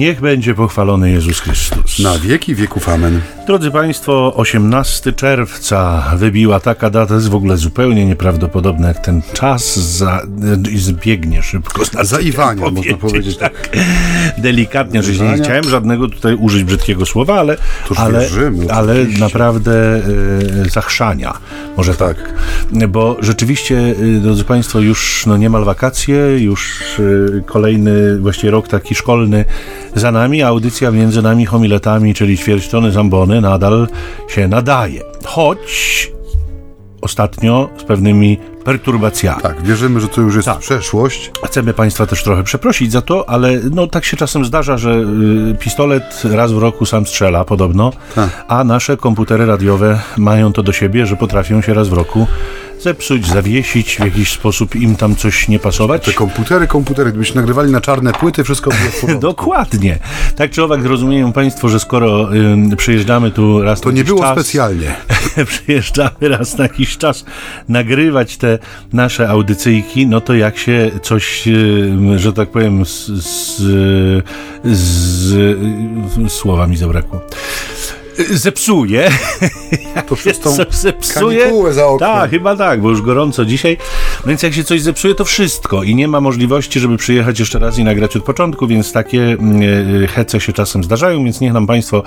Niech będzie pochwalony Jezus Chrystus. Na wieki wieków amen. Drodzy Państwo, 18 czerwca wybiła taka data, jest w ogóle zupełnie nieprawdopodobne, jak ten czas za, zbiegnie szybko. Znaczy, Zaiwania, można powiedzieć tak. Delikatnie, że nie chciałem żadnego tutaj użyć brzydkiego słowa, ale, Toż ale, wierzymy, ale oczywiście. naprawdę e, zachrzania. Może tak. Bo rzeczywiście, e, drodzy Państwo, już no, niemal wakacje, już e, kolejny właściwie rok taki szkolny za nami, audycja między nami homiletami, czyli ćwierćtony zambony, nadal się nadaje. Choć ostatnio z pewnymi perturbacjami. Tak, wierzymy, że to już jest Tak. przeszłość. Chcemy Państwa też trochę przeprosić za to, ale no tak się czasem zdarza, że y, pistolet raz w roku sam strzela podobno, Tak. a nasze komputery radiowe mają to do siebie, że potrafią się raz w roku zepsuć, zawiesić, w jakiś sposób im tam coś nie pasować. Te komputery, komputery, gdybyśmy nagrywali na czarne płyty, wszystko było. Dokładnie. Tak czy owak rozumieją Państwo, że skoro y, przyjeżdżamy tu raz To na nie jakiś było czas, specjalnie. przyjeżdżamy raz na jakiś czas nagrywać te nasze audycyjki, no to jak się coś, y, że tak powiem, z, z, z, z słowa mi zabrakło. Zepsuje. To przez tą coś zepsuje. za oknem. Tak, chyba tak, bo już gorąco dzisiaj. Więc jak się coś zepsuje, to wszystko i nie ma możliwości, żeby przyjechać jeszcze raz i nagrać od początku, więc takie mm, e, hece się czasem zdarzają, więc niech nam Państwo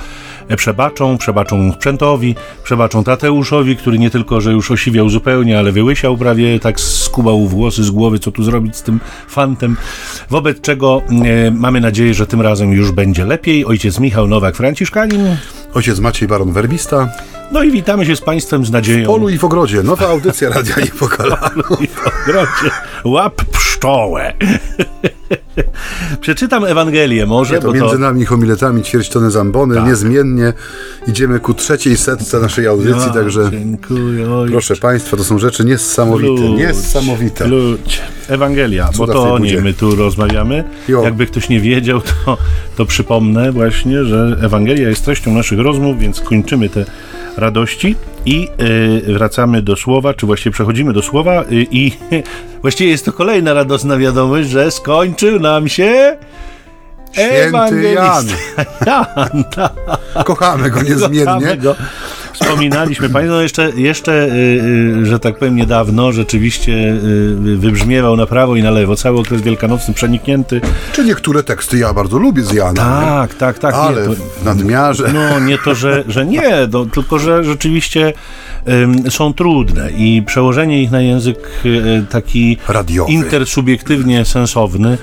e, przebaczą, przebaczą sprzętowi, przebaczą Tateuszowi, który nie tylko, że już osiwiał zupełnie, ale wyłysiał prawie, tak skubał włosy z głowy, co tu zrobić z tym fantem. Wobec czego e, mamy nadzieję, że tym razem już będzie lepiej. Ojciec Michał Nowak-Franciszkanin. Ojciec Maciej Baron Werbista. No i witamy się z Państwem z nadzieją. W polu i w ogrodzie. Nowa audycja Radia Niepokalaną. i w ogrodzie. Łap pszczołę. Przeczytam Ewangelię może, To bo między nami homiletami ćwierćtony zambony. Tak. Niezmiennie idziemy ku trzeciej setce naszej audycji, A, także Dziękuję, proszę Państwa, to są rzeczy niesamowite. Ludź, Niesamowite. Ludź. Ewangelia, bo Cuda w to o niej my tu rozmawiamy. Jo. Jakby ktoś nie wiedział, to, to przypomnę właśnie, że Ewangelia jest treścią naszych rozmów, więc kończymy te radości i y, wracamy do słowa, czy właściwie przechodzimy do słowa y, i właściwie jest to kolejna radosna wiadomość, że skończył nam się Święty ewangelista Jan. Jan. Kochamy go niezmiennie. Kochamy go. Wspominaliśmy Państwo, no jeszcze, jeszcze y, y, że tak powiem, niedawno rzeczywiście y, wybrzmiewał na prawo i na lewo. Cały okres wielkanocny przeniknięty. Czy niektóre teksty ja bardzo lubię z Jana. Tak, tak, tak. Ale nie, to, w nadmiarze. no nie to, że, że nie, no, tylko że rzeczywiście są trudne i przełożenie ich na język taki Radiowy. intersubiektywnie sensowny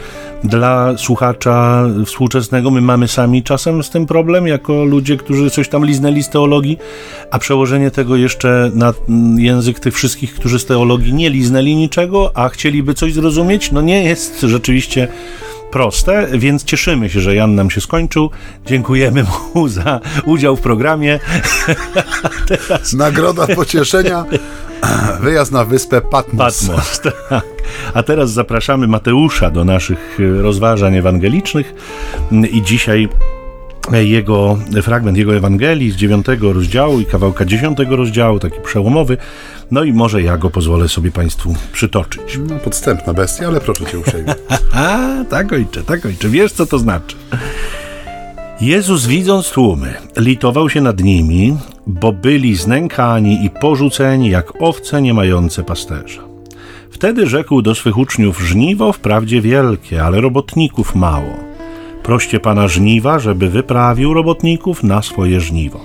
dla słuchacza współczesnego. My mamy sami czasem z tym problem, jako ludzie, którzy coś tam liznęli z teologii, a przełożenie tego jeszcze na mm, język tych wszystkich, którzy z teologii nie liznęli niczego, a chcieliby coś zrozumieć, no nie jest rzeczywiście proste, więc cieszymy się, że Jan nam się skończył. Dziękujemy mu za udział w programie. Nagroda pocieszenia. Wyjazd na wyspę Patmos. Patmos. Tak. A teraz zapraszamy Mateusza do naszych e, rozważań ewangelicznych Mm, i dzisiaj jego fragment jego Ewangelii z dziewiątego rozdziału i kawałka dziesiątego rozdziału, taki przełomowy. No i może ja go pozwolę sobie Państwu przytoczyć. No, podstępna bestia, ale proszę cię uprzejmie. Tak ojcze, tak ojcze, wiesz co to znaczy. Jezus widząc tłumy, litował się nad nimi, bo byli znękani i porzuceni jak owce nie mające pasterza. Wtedy rzekł do swych uczniów: Żniwo wprawdzie wielkie, ale robotników mało. Proście pana żniwa, żeby wyprawił robotników na swoje żniwo.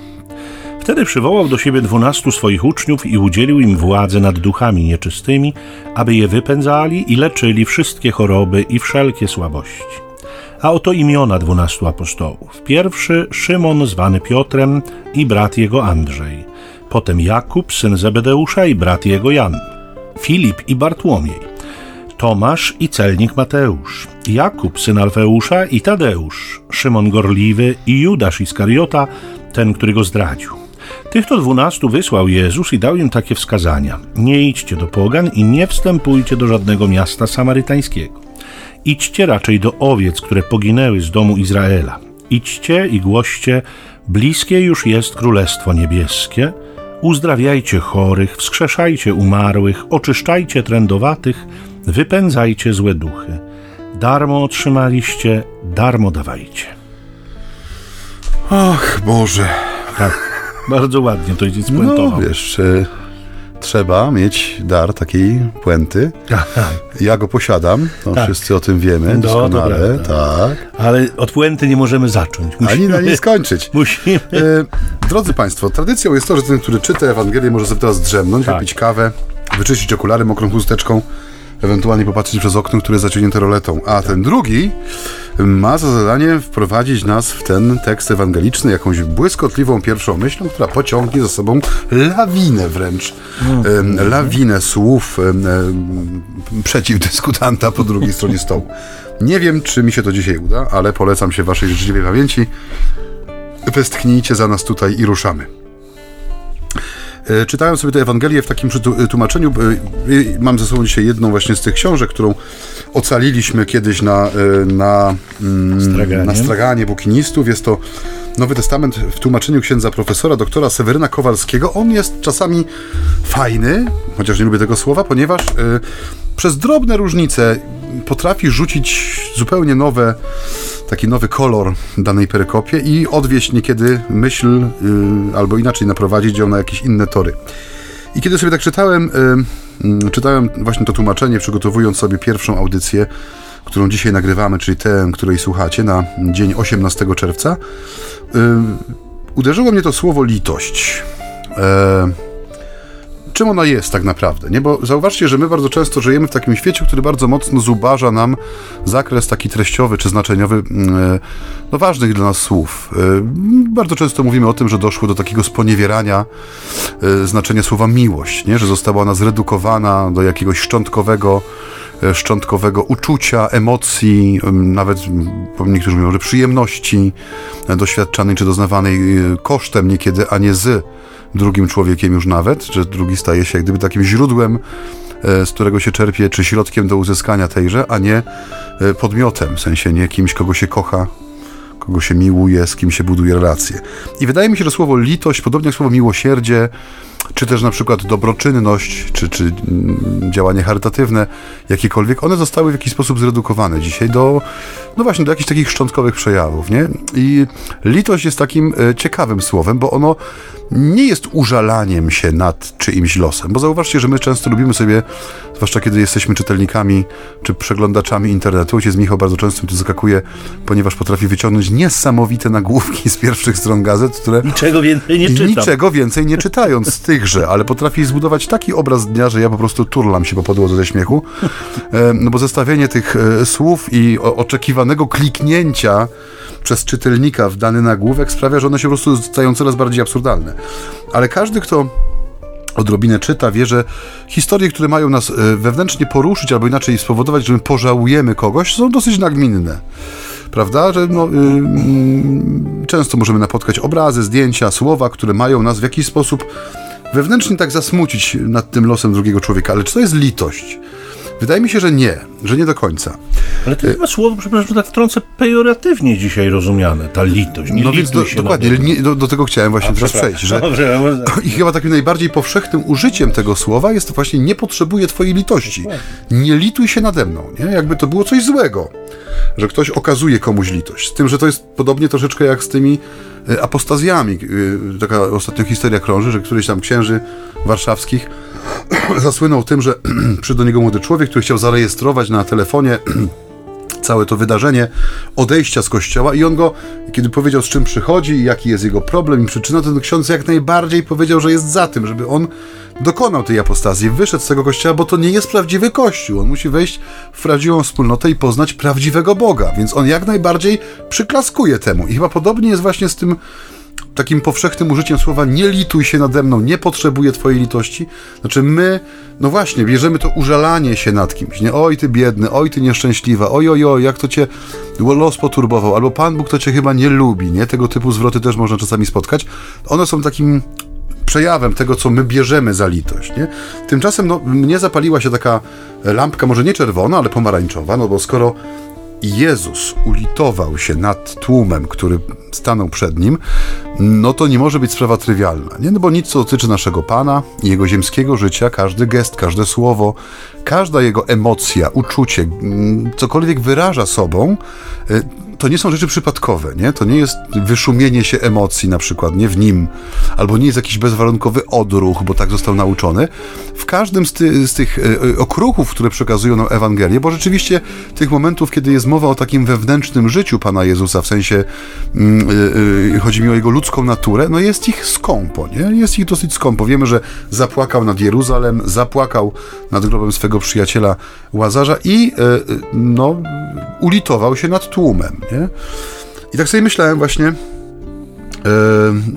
Wtedy przywołał do siebie dwunastu swoich uczniów i udzielił im władzy nad duchami nieczystymi, aby je wypędzali i leczyli wszystkie choroby i wszelkie słabości. A oto imiona dwunastu apostołów. Pierwszy Szymon zwany Piotrem i brat jego Andrzej. Potem Jakub, syn Zebedeusza i brat jego Jan. Filip i Bartłomiej. Tomasz i celnik Mateusz. Jakub, syn Alfeusza i Tadeusz. Szymon Gorliwy i Judasz Iskariota, ten, który go zdradził. Tych to dwunastu wysłał Jezus i dał im takie wskazania. Nie idźcie do pogan i nie wstępujcie do żadnego miasta samarytańskiego. Idźcie raczej do owiec, które poginęły z domu Izraela. Idźcie i głoście, bliskie już jest Królestwo Niebieskie. Uzdrawiajcie chorych, wskrzeszajcie umarłych, oczyszczajcie trędowatych, wypędzajcie złe duchy. Darmo otrzymaliście, darmo dawajcie. Och, Boże. Tak. Bardzo ładnie to jest No, spuentował. wiesz, e, trzeba mieć dar takiej puenty. Ja go posiadam, to Tak. wszyscy o tym wiemy No, doskonale. prawda. Tak. Ale od puenty nie możemy zacząć. Ani na nie skończyć. Musimy. E, drodzy Państwo, tradycją jest to, że ten, który czyta Ewangelię, może sobie teraz drzemnąć, Tak. wypić kawę, wyczyścić okulary mokrą chusteczką, ewentualnie popatrzeć przez okno, które jest zaciągnięte roletą. A ten drugi ma za zadanie wprowadzić nas w ten tekst ewangeliczny jakąś błyskotliwą pierwszą myślą, która pociągnie za sobą lawinę wręcz. em, Lawinę słów przeciw dyskutanta po drugiej stronie stołu. Nie wiem, czy mi się to dzisiaj uda, ale polecam się waszej życzliwej pamięci. Westchnijcie za nas tutaj i ruszamy. E, Czytałem sobie tę Ewangelię w takim przytu- tłumaczeniu. e, Mam ze sobą dzisiaj jedną właśnie z tych książek, którą ocaliliśmy kiedyś na, e, na, mm, Straganie. na straganie bukinistów. Jest to Nowy Testament w tłumaczeniu księdza profesora doktora Seweryna Kowalskiego. On jest czasami fajny, chociaż nie lubię tego słowa, ponieważ e, przez drobne różnice potrafi rzucić zupełnie nowe taki nowy kolor danej perykopie i odwieść niekiedy myśl, y, albo inaczej naprowadzić ją na jakieś inne tory. I kiedy sobie tak czytałem, y, y, czytałem właśnie to tłumaczenie, przygotowując sobie pierwszą audycję, którą dzisiaj nagrywamy, czyli tę, której słuchacie, na dzień 18 czerwca, y, uderzyło mnie to słowo litość. E, czym ona jest tak naprawdę, nie? Bo zauważcie, że my bardzo często żyjemy w takim świecie, który bardzo mocno zubaża nam zakres taki treściowy czy znaczeniowy mm, e, no, ważnych dla nas słów. E, Bardzo często mówimy o tym, że doszło do takiego sponiewierania e, znaczenia słowa miłość, nie? Że została ona zredukowana do jakiegoś szczątkowego szczątkowego uczucia, emocji, em, nawet niektórzy mówią, że przyjemności doświadczanej czy doznawanej kosztem niekiedy, a nie z drugim człowiekiem już nawet, że drugi staje się jak gdyby takim źródłem, e, z którego się czerpie, czy środkiem do uzyskania tejże, a nie e, podmiotem, w sensie nie kimś, kogo się kocha, kogo się miłuje, z kim się buduje relacje. I wydaje mi się, że słowo litość, podobnie jak słowo miłosierdzie, czy też na przykład dobroczynność, czy, czy mm, działanie charytatywne, jakiekolwiek, one zostały w jakiś sposób zredukowane dzisiaj do, no właśnie, do jakichś takich szczątkowych przejawów, nie? I litość jest takim e, ciekawym słowem, bo ono nie jest użalaniem się nad czyimś losem, bo zauważcie, że my często lubimy sobie, zwłaszcza kiedy jesteśmy czytelnikami czy przeglądaczami internetu, ojciec Michał bardzo często mi to zaskakuje, ponieważ potrafi wyciągnąć niesamowite nagłówki z pierwszych stron gazet, które Niczego więcej nie czytam. niczego więcej nie czytając ale potrafi zbudować taki obraz dnia, że ja po prostu turlam się po podłodze ze śmiechu. E, No bo zestawienie tych e, słów i oczekiwanego kliknięcia przez czytelnika w dany nagłówek sprawia, że one się po prostu stają coraz bardziej absurdalne. Ale każdy, kto odrobinę czyta, wie, że historie, które mają nas e, wewnętrznie poruszyć, albo inaczej spowodować, że my pożałujemy kogoś, są dosyć nagminne. Prawda? Że no, y, mm, często możemy napotkać obrazy, zdjęcia, słowa, które mają nas w jakiś sposób wewnętrznie tak zasmucić nad tym losem drugiego człowieka. Ale czy to jest litość? Wydaje mi się, że nie, że nie do końca. Ale to chyba słowo, przepraszam, że tak wtrącę, pejoratywnie dzisiaj rozumiane, ta litość. Nie No więc do, się dokładnie, nie, do, do tego chciałem właśnie teraz Przepraszam. przejść, że Dobrze. I chyba takim najbardziej powszechnym użyciem tego słowa jest to właśnie nie potrzebuję twojej litości. Nie lituj się nade mną, nie? Jakby to było coś złego, że ktoś okazuje komuś litość. Z tym, że to jest podobnie troszeczkę jak z tymi e, apostazjami. E, Taka ostatnio historia krąży, że któryś tam księży warszawskich zasłynął tym, że przyszedł do niego młody człowiek, który chciał zarejestrować na telefonie całe to wydarzenie odejścia z kościoła i on go, kiedy powiedział z czym przychodzi i jaki jest jego problem i przyczyna, ten ksiądz jak najbardziej powiedział, że jest za tym, żeby on dokonał tej apostazji, wyszedł z tego kościoła, bo to nie jest prawdziwy kościół. On musi wejść w prawdziwą wspólnotę i poznać prawdziwego Boga, więc on jak najbardziej przyklaskuje temu. I chyba podobnie jest właśnie z tym takim powszechnym użyciem słowa nie lituj się nade mną, nie potrzebuję twojej litości. Znaczy my, no właśnie, bierzemy to użalanie się nad kimś, nie? Oj ty biedny, oj ty nieszczęśliwa, oj oj oj, jak to cię los poturbował, albo Pan Bóg to cię chyba nie lubi, nie? Tego typu zwroty też można czasami spotkać. One są takim przejawem tego, co my bierzemy za litość, nie? Tymczasem, no, mnie zapaliła się taka lampka, może nie czerwona, ale pomarańczowa, no bo skoro Jezus ulitował się nad tłumem, który stanął przed nim, no to nie może być sprawa trywialna, nie? No bo nic, co dotyczy naszego Pana i Jego ziemskiego życia, każdy gest, każde słowo, każda Jego emocja, uczucie, mm, cokolwiek wyraża sobą, y, to nie są rzeczy przypadkowe, nie? To nie jest wyszumienie się emocji na przykład, nie w nim, albo nie jest jakiś bezwarunkowy odruch, bo tak został nauczony. W każdym z, ty, z tych e, okruchów, które przekazują nam Ewangelię, bo rzeczywiście tych momentów, kiedy jest mowa o takim wewnętrznym życiu Pana Jezusa, w sensie mm, y, y, chodzi mi o Jego ludzką naturę, no jest ich skąpo, nie? Jest ich dosyć skąpo. Wiemy, że zapłakał nad Jeruzalem, zapłakał nad grobem swego przyjaciela Łazarza i y, no, ulitował się nad tłumem, nie? I tak sobie myślałem właśnie,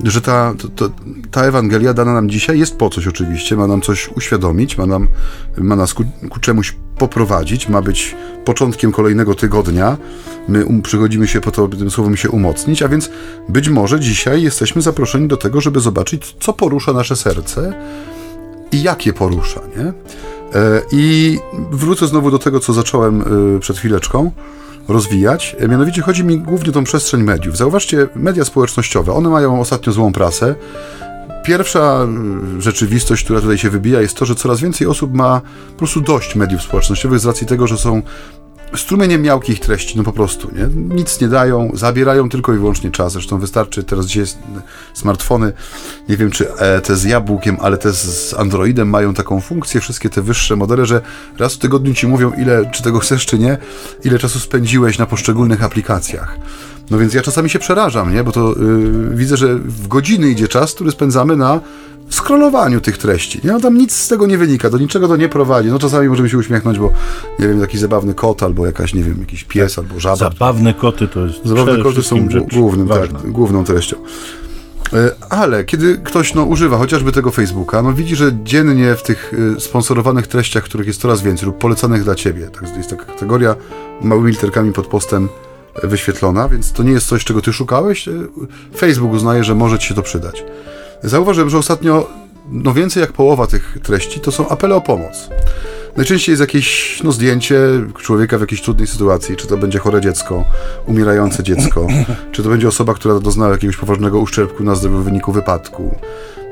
że ta, ta, ta Ewangelia dana nam dzisiaj jest po coś oczywiście, ma nam coś uświadomić, ma, nam, ma nas ku, ku czemuś poprowadzić, ma być początkiem kolejnego tygodnia. My um, przychodzimy się po to, by tym słowem się umocnić, a więc być może dzisiaj jesteśmy zaproszeni do tego, żeby zobaczyć, co porusza nasze serce i jak je porusza, nie? E, I wrócę znowu do tego, co zacząłem e, przed chwileczką rozwijać. E, mianowicie chodzi mi głównie o tą przestrzeń mediów. Zauważcie, media społecznościowe, one mają ostatnio złą prasę. Pierwsza rzeczywistość, która tutaj się wybija, jest to, że coraz więcej osób ma po prostu dość mediów społecznościowych z racji tego, że są strumieniem miałkich treści, no po prostu, nie? Nic nie dają, zabierają tylko i wyłącznie czas. Zresztą wystarczy teraz, jest smartfony, nie wiem czy e, te z jabłkiem, ale te z Androidem mają taką funkcję, wszystkie te wyższe modele, że raz w tygodniu ci mówią, ile, czy tego chcesz, czy nie, ile czasu spędziłeś na poszczególnych aplikacjach. No więc ja czasami się przerażam, nie? Bo to yy, widzę, że w godziny idzie czas, który spędzamy na scrollowaniu tych treści. Nie? No tam nic z tego nie wynika, do niczego to nie prowadzi. No czasami możemy się uśmiechnąć, bo nie wiem, jakiś zabawny kot, albo jakaś, nie wiem, jakiś pies, tak. albo żaba. Zabawne koty to jest Zabawne koty są głównym, tak, główną treścią. E, ale kiedy ktoś no, używa chociażby tego Facebooka, no widzi, że dziennie w tych e, sponsorowanych treściach, których jest coraz więcej, lub polecanych dla ciebie, tak, jest taka kategoria małymi literkami pod postem wyświetlona, więc to nie jest coś, czego ty szukałeś. Facebook uznaje, że może ci się to przydać. Zauważyłem, że ostatnio no więcej jak połowa tych treści to są apele o pomoc. Najczęściej jest jakieś no, zdjęcie człowieka w jakiejś trudnej sytuacji, czy to będzie chore dziecko, umierające dziecko, czy to będzie osoba, która doznała jakiegoś poważnego uszczerbku na zdrowiu w wyniku wypadku.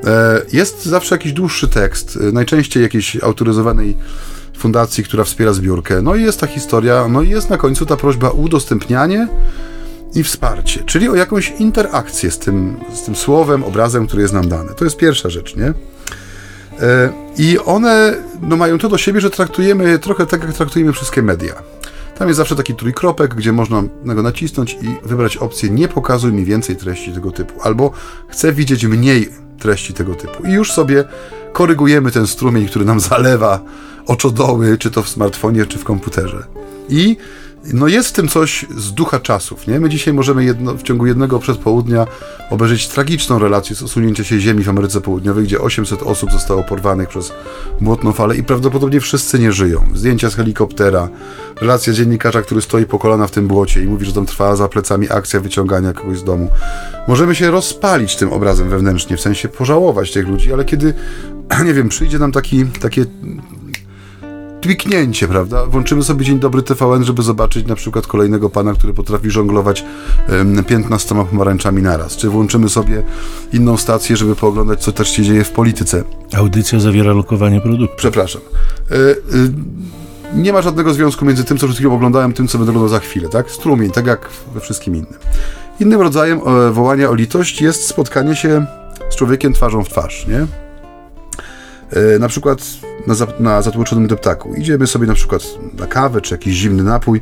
E, jest zawsze jakiś dłuższy tekst, e, najczęściej jakiejś autoryzowanej fundacji, która wspiera zbiórkę. No i jest ta historia, no i jest na końcu ta prośba o udostępnianie i wsparcie, czyli o jakąś interakcję z tym, z tym słowem, obrazem, który jest nam dany. To jest pierwsza rzecz, nie? E, I one no, mają to do siebie, że traktujemy je trochę tak, jak traktujemy wszystkie media. Tam jest zawsze taki trójkropek, gdzie można na go nacisnąć i wybrać opcję nie pokazuj mi więcej treści tego typu, albo chcę widzieć mniej treści tego typu. I już sobie korygujemy ten strumień, który nam zalewa oczodoły, czy to w smartfonie, czy w komputerze. I no jest w tym coś z ducha czasów, nie? My dzisiaj możemy jedno, w ciągu jednego przedpołudnia obejrzeć tragiczną relację z osunięcia się ziemi w Ameryce Południowej, gdzie 800 osób zostało porwanych przez błotną falę i prawdopodobnie wszyscy nie żyją. Zdjęcia z helikoptera, relacja dziennikarza, który stoi po kolana w tym błocie i mówi, że tam trwała za plecami akcja wyciągania kogoś z domu. Możemy się rozpalić tym obrazem wewnętrznie, w sensie pożałować tych ludzi, ale kiedy, nie wiem, przyjdzie nam taki, takie twiknięcie, prawda? Włączymy sobie Dzień Dobry TVN, żeby zobaczyć na przykład kolejnego pana, który potrafi żonglować um, 15 pomarańczami naraz. Czy włączymy sobie inną stację, żeby pooglądać, co też się dzieje w polityce. Audycja zawiera lokowanie produktu. Przepraszam. Y, y, nie ma żadnego związku między tym, co przed chwilą oglądałem, tym, co będę oglądał za chwilę, tak? Strumień, tak jak we wszystkim innym. Innym rodzajem e, wołania o litość jest spotkanie się z człowiekiem twarzą w twarz, nie? E, na przykład na, za, na zatłoczonym deptaku. Idziemy sobie na przykład na kawę czy jakiś zimny napój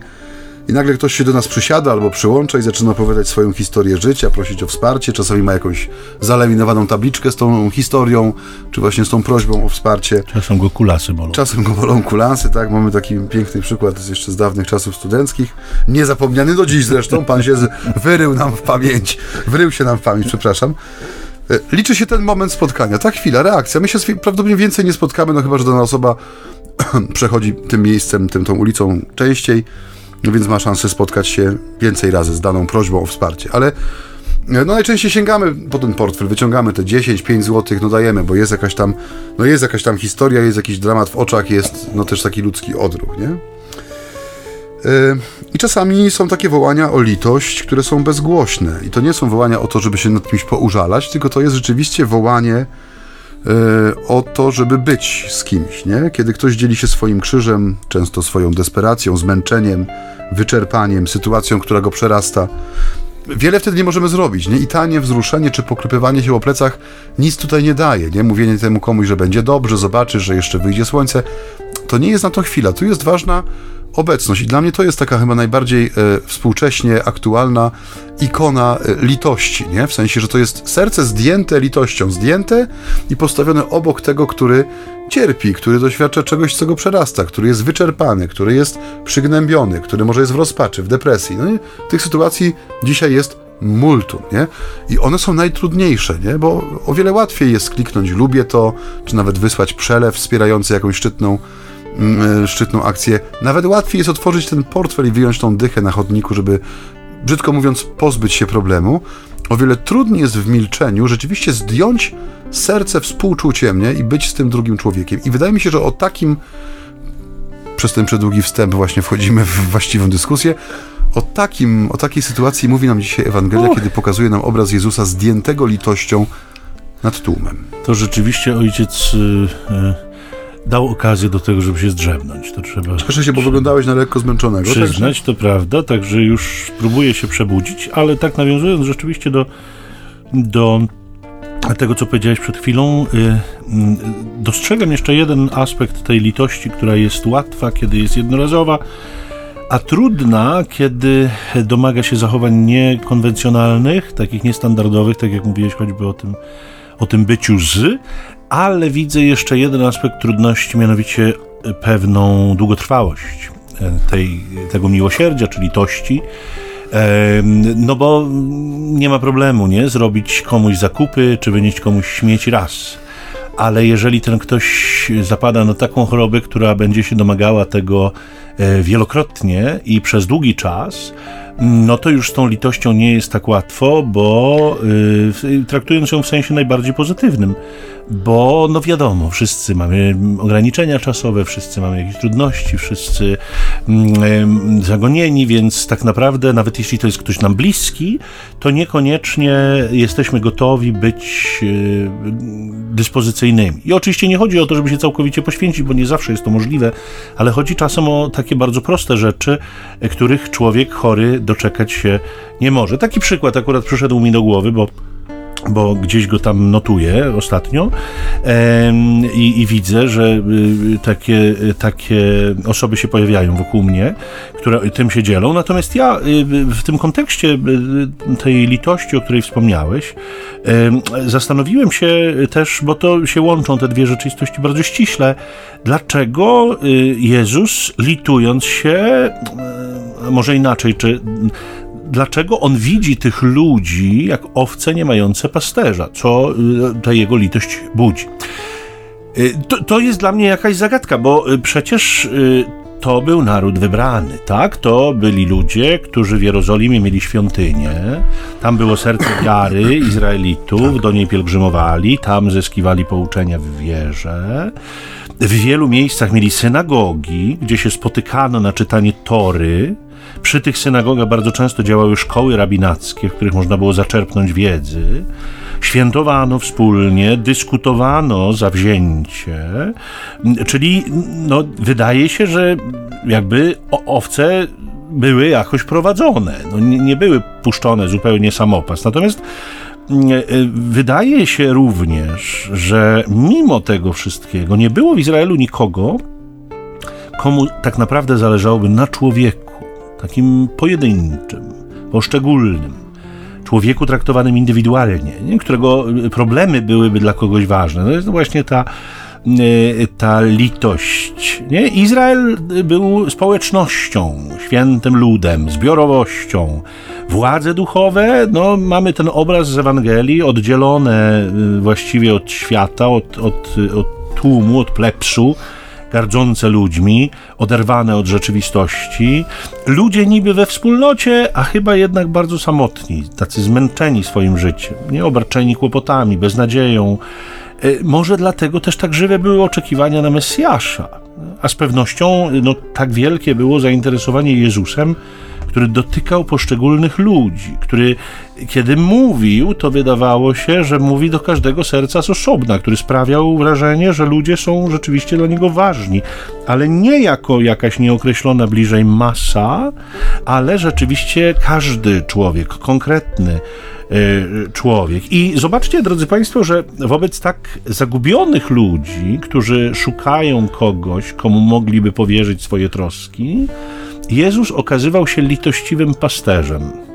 i nagle ktoś się do nas przysiada albo przyłącza i zaczyna opowiadać swoją historię życia, prosić o wsparcie. Czasami ma jakąś zalaminowaną tabliczkę z tą historią, czy właśnie z tą prośbą o wsparcie. Czasem go kulasy bolą. Czasem go bolą kulasy, tak. Mamy taki piękny przykład jeszcze z dawnych czasów studenckich. Niezapomniany do dziś zresztą. Pan się wyrył nam w pamięć. Wrył się nam w pamięć, przepraszam. E, liczy się ten moment spotkania, ta chwila, reakcja. My się prawdopodobnie więcej nie spotkamy, no chyba, że dana osoba przechodzi tym miejscem, tym, tą ulicą częściej, no więc ma szansę spotkać się więcej razy z daną prośbą o wsparcie. Ale e, no najczęściej sięgamy po ten portfel, wyciągamy te 10, 5 zł, no dajemy, bo jest jakaś tam, no jest jakaś tam historia, jest jakiś dramat w oczach, jest no też taki ludzki odruch, nie? E, I czasami są takie wołania o litość, które są bezgłośne. I to nie są wołania o to, żeby się nad kimś poużalać, tylko to jest rzeczywiście wołanie o to, żeby być z kimś, nie? Kiedy ktoś dzieli się swoim krzyżem, często swoją desperacją, zmęczeniem, wyczerpaniem, sytuacją, która go przerasta. Wiele wtedy nie możemy zrobić, nie? I tanie wzruszenie czy pokrypywanie się po plecach nic tutaj nie daje, nie? Mówienie temu komuś, że będzie dobrze, zobaczysz, że jeszcze wyjdzie słońce, to nie jest na to chwila. Tu jest ważna obecność. I dla mnie to jest taka chyba najbardziej e, współcześnie aktualna ikona e, litości, nie? W sensie, że to jest serce zdjęte litością, zdjęte i postawione obok tego, który cierpi, który doświadcza czegoś, co go przerasta, który jest wyczerpany, który jest przygnębiony, który może jest w rozpaczy, w depresji. No i tych sytuacji dzisiaj jest multum, nie? I one są najtrudniejsze, nie? Bo o wiele łatwiej jest kliknąć lubię to, czy nawet wysłać przelew wspierający jakąś szczytną szczytną akcję. Nawet łatwiej jest otworzyć ten portfel i wyjąć tą dychę na chodniku, żeby, brzydko mówiąc, pozbyć się problemu. O wiele trudniej jest w milczeniu rzeczywiście zdjąć serce współczuciem nie? i być z tym drugim człowiekiem. I wydaje mi się, że o takim, przez ten przedługi wstęp właśnie wchodzimy w właściwą dyskusję, o, takim, o takiej sytuacji mówi nam dzisiaj Ewangelia, Uch. kiedy pokazuje nam obraz Jezusa zdjętego litością nad tłumem. To rzeczywiście ojciec... Yy dał okazję do tego, żeby się zdrzemnąć. To trzeba. Cieszę się, bo wyglądałeś na lekko zmęczonego. Przyznać, także... to prawda, także już próbuję się przebudzić, ale tak nawiązując rzeczywiście do, do tego, co powiedziałeś przed chwilą, y, y, dostrzegam jeszcze jeden aspekt tej litości, która jest łatwa, kiedy jest jednorazowa, a trudna, kiedy domaga się zachowań niekonwencjonalnych, takich niestandardowych, tak jak mówiłeś choćby o tym, o tym byciu z, ale widzę jeszcze jeden aspekt trudności, mianowicie pewną długotrwałość e, tej, tego miłosierdzia, czy litości. E, no bo nie ma problemu, nie? Zrobić komuś zakupy, czy wynieść komuś śmieci raz. Ale jeżeli ten ktoś zapada na taką chorobę, która będzie się domagała tego e, wielokrotnie i przez długi czas, no to już z tą litością nie jest tak łatwo, bo traktując ją w sensie najbardziej pozytywnym, bo no wiadomo, wszyscy mamy ograniczenia czasowe, wszyscy mamy jakieś trudności, wszyscy yy, zagonieni, więc tak naprawdę nawet jeśli to jest ktoś nam bliski, to niekoniecznie jesteśmy gotowi być yy, dyspozycyjnymi. I oczywiście nie chodzi o to, żeby się całkowicie poświęcić, bo nie zawsze jest to możliwe, ale chodzi czasem o takie bardzo proste rzeczy, których człowiek chory doczekać się nie może. Taki przykład akurat przyszedł mi do głowy, bo bo gdzieś go tam notuję ostatnio i, i, widzę, że y, takie, takie osoby się pojawiają wokół mnie, które tym się dzielą. Natomiast ja y, w tym kontekście y, tej litości, o której wspomniałeś, zastanowiłem się też, bo to się łączą te dwie rzeczywistości bardzo ściśle, dlaczego Jezus litując się, może inaczej, czy dlaczego on widzi tych ludzi jak owce nie mające pasterza, co y, ta jego litość budzi. Y, to, to jest dla mnie jakaś zagadka, bo y, przecież to był naród wybrany, tak? To byli ludzie, którzy w Jerozolimie mieli świątynię, tam było serce wiary Izraelitów, do niej pielgrzymowali, tam zyskiwali pouczenia w wierze. W wielu miejscach mieli synagogi, gdzie się spotykano na czytanie Tory, przy tych synagogach bardzo często działały szkoły rabinackie, w których można było zaczerpnąć wiedzy. Świętowano wspólnie, dyskutowano zawzięcie, czyli no, wydaje się, że jakby owce były jakoś prowadzone, no, nie, nie były puszczone zupełnie samopas. Natomiast wydaje się również, że mimo tego wszystkiego nie było w Izraelu nikogo, komu tak naprawdę zależałoby na człowieku takim pojedynczym, poszczególnym, człowieku traktowanym indywidualnie, nie? którego problemy byłyby dla kogoś ważne. To jest właśnie ta, e, ta litość. Nie? Izrael był społecznością, świętym ludem, zbiorowością. Władze duchowe, no mamy ten obraz z Ewangelii oddzielone e, właściwie od świata, od, od, od tłumu, od plepsu, gardzące ludźmi, oderwane od rzeczywistości. Ludzie niby we wspólnocie, a chyba jednak bardzo samotni, tacy zmęczeni swoim życiem, nie obarczeni kłopotami, beznadzieją. E, może dlatego też tak żywe były oczekiwania na Mesjasza, a z pewnością no, tak wielkie było zainteresowanie Jezusem, który dotykał poszczególnych ludzi, który kiedy mówił, to wydawało się, że mówi do każdego serca z osobna, który sprawiał wrażenie, że ludzie są rzeczywiście dla niego ważni, ale nie jako jakaś nieokreślona bliżej masa, ale rzeczywiście każdy człowiek, konkretny y, człowiek. I zobaczcie, drodzy Państwo, że wobec tak zagubionych ludzi, którzy szukają kogoś, komu mogliby powierzyć swoje troski, Jezus okazywał się litościwym pasterzem.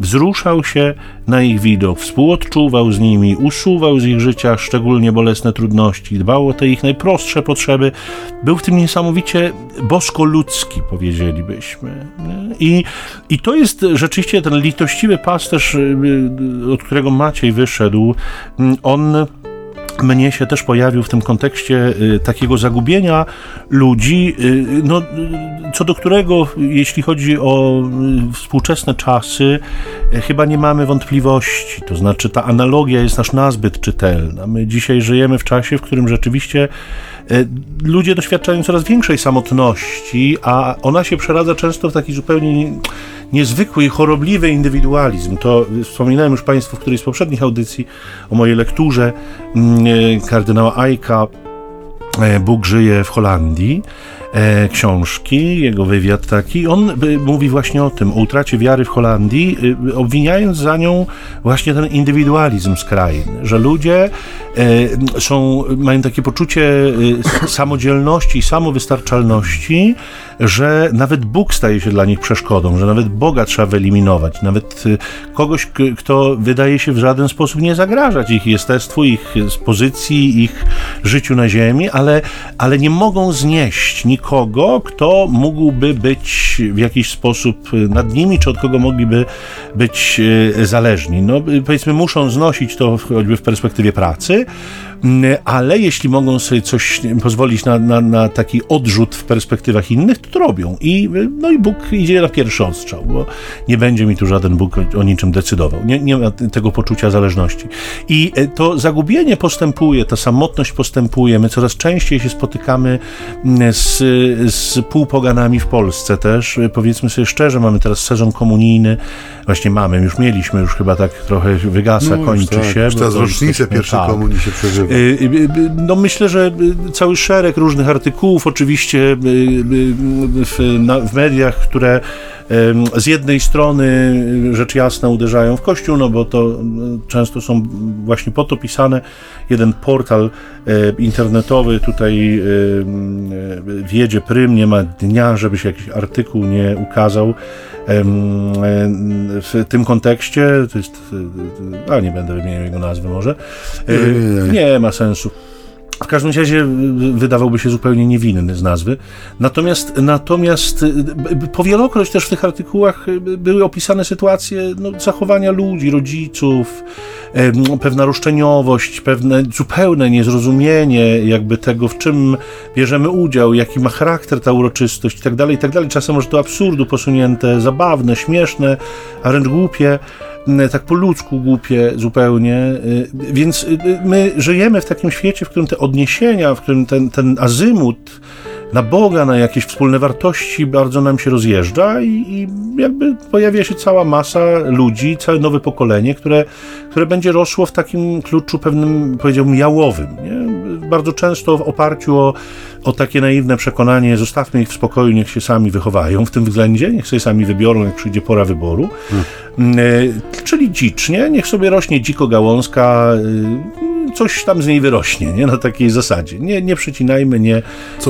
Wzruszał się na ich widok, współodczuwał z nimi, usuwał z ich życia szczególnie bolesne trudności, dbał o te ich najprostsze potrzeby. Był w tym niesamowicie bosko-ludzki, powiedzielibyśmy. I, I to jest rzeczywiście ten litościwy pasterz, y, y, od którego Maciej wyszedł. On mnie się też pojawił w tym kontekście y, takiego zagubienia ludzi, y, no, co do którego, jeśli chodzi o y, współczesne czasy, chyba nie mamy wątpliwości. To znaczy, ta analogia jest aż nazbyt czytelna. My dzisiaj żyjemy w czasie, w którym rzeczywiście ludzie doświadczają coraz większej samotności, a ona się przeradza często w taki zupełnie niezwykły i chorobliwy indywidualizm. To wspominałem już Państwu w którejś z poprzednich audycji o mojej lekturze mm, e, kardynała Ajka e, Bóg żyje w Holandii e, książki, jego wywiad taki, on mówi właśnie o tym, o utracie wiary w Holandii, obwiniając za nią właśnie ten indywidualizm skrajny, że ludzie są, mają takie poczucie samodzielności i samowystarczalności, że nawet Bóg staje się dla nich przeszkodą, że nawet Boga trzeba wyeliminować, nawet kogoś, kto wydaje się w żaden sposób nie zagrażać ich jestestwu, ich pozycji, ich życiu na ziemi, ale, ale nie mogą znieść nikogo, kto mógłby być w jakiś sposób nad nimi, czy od kogo mogliby być e, zależni. No, powiedzmy, muszą znosić to choćby w perspektywie pracy, ale jeśli mogą sobie coś pozwolić na, na, na, taki odrzut w perspektywach innych, to to robią. I, no i Bóg idzie na pierwszy ostrzał, bo nie będzie mi tu żaden Bóg o niczym decydował. Nie, nie ma tego poczucia zależności. I e, to zagubienie postępuje, ta samotność postępuje. My coraz częściej się spotykamy z, z półpoganami w Polsce też. Powiedzmy sobie szczerze, mamy teraz sezon komunijny. Właśnie mamy, już mieliśmy, już chyba tak trochę wygasa, no, kończy tak, się. Już teraz rocznicę pierwszej tak. komunii się przeżywa. Y, y, y, no myślę, że cały szereg różnych artykułów oczywiście w, w mediach, które z jednej strony rzecz jasna uderzają w kościół, no bo to często są właśnie po to pisane. Jeden portal internetowy tutaj wiedzie prym, nie ma dnia, żeby się jakiś artykuł nie ukazał w tym kontekście, to jest, a nie będę wymieniał jego nazwy może, nie, ma sensu. W każdym razie wydawałby się zupełnie niewinny z nazwy. Natomiast, natomiast powielokroć też w tych artykułach były opisane sytuacje no, zachowania ludzi, rodziców, pewna roszczeniowość, pewne zupełne niezrozumienie jakby tego, w czym bierzemy udział, jaki ma charakter ta uroczystość i tak dalej, i tak. Czasem może do absurdu posunięte, zabawne, śmieszne, a wręcz głupie tak po ludzku głupie zupełnie. Y, więc y, my żyjemy w takim świecie, w którym te odniesienia, w którym ten, ten azymut na Boga, na jakieś wspólne wartości bardzo nam się rozjeżdża i, i, jakby pojawia się cała masa ludzi, całe nowe pokolenie, które, które będzie rosło w takim kluczu pewnym, powiedziałbym, jałowym. Nie? Bardzo często w oparciu o, o takie naiwne przekonanie, zostawmy ich w spokoju, niech się sami wychowają w tym względzie, niech sobie sami wybiorą, jak przyjdzie pora wyboru. Hmm. E, czyli dzicznie, niech sobie rośnie dziko gałązka, e, coś tam z niej wyrośnie, nie? Na takiej zasadzie. Nie, nie przecinajmy, nie,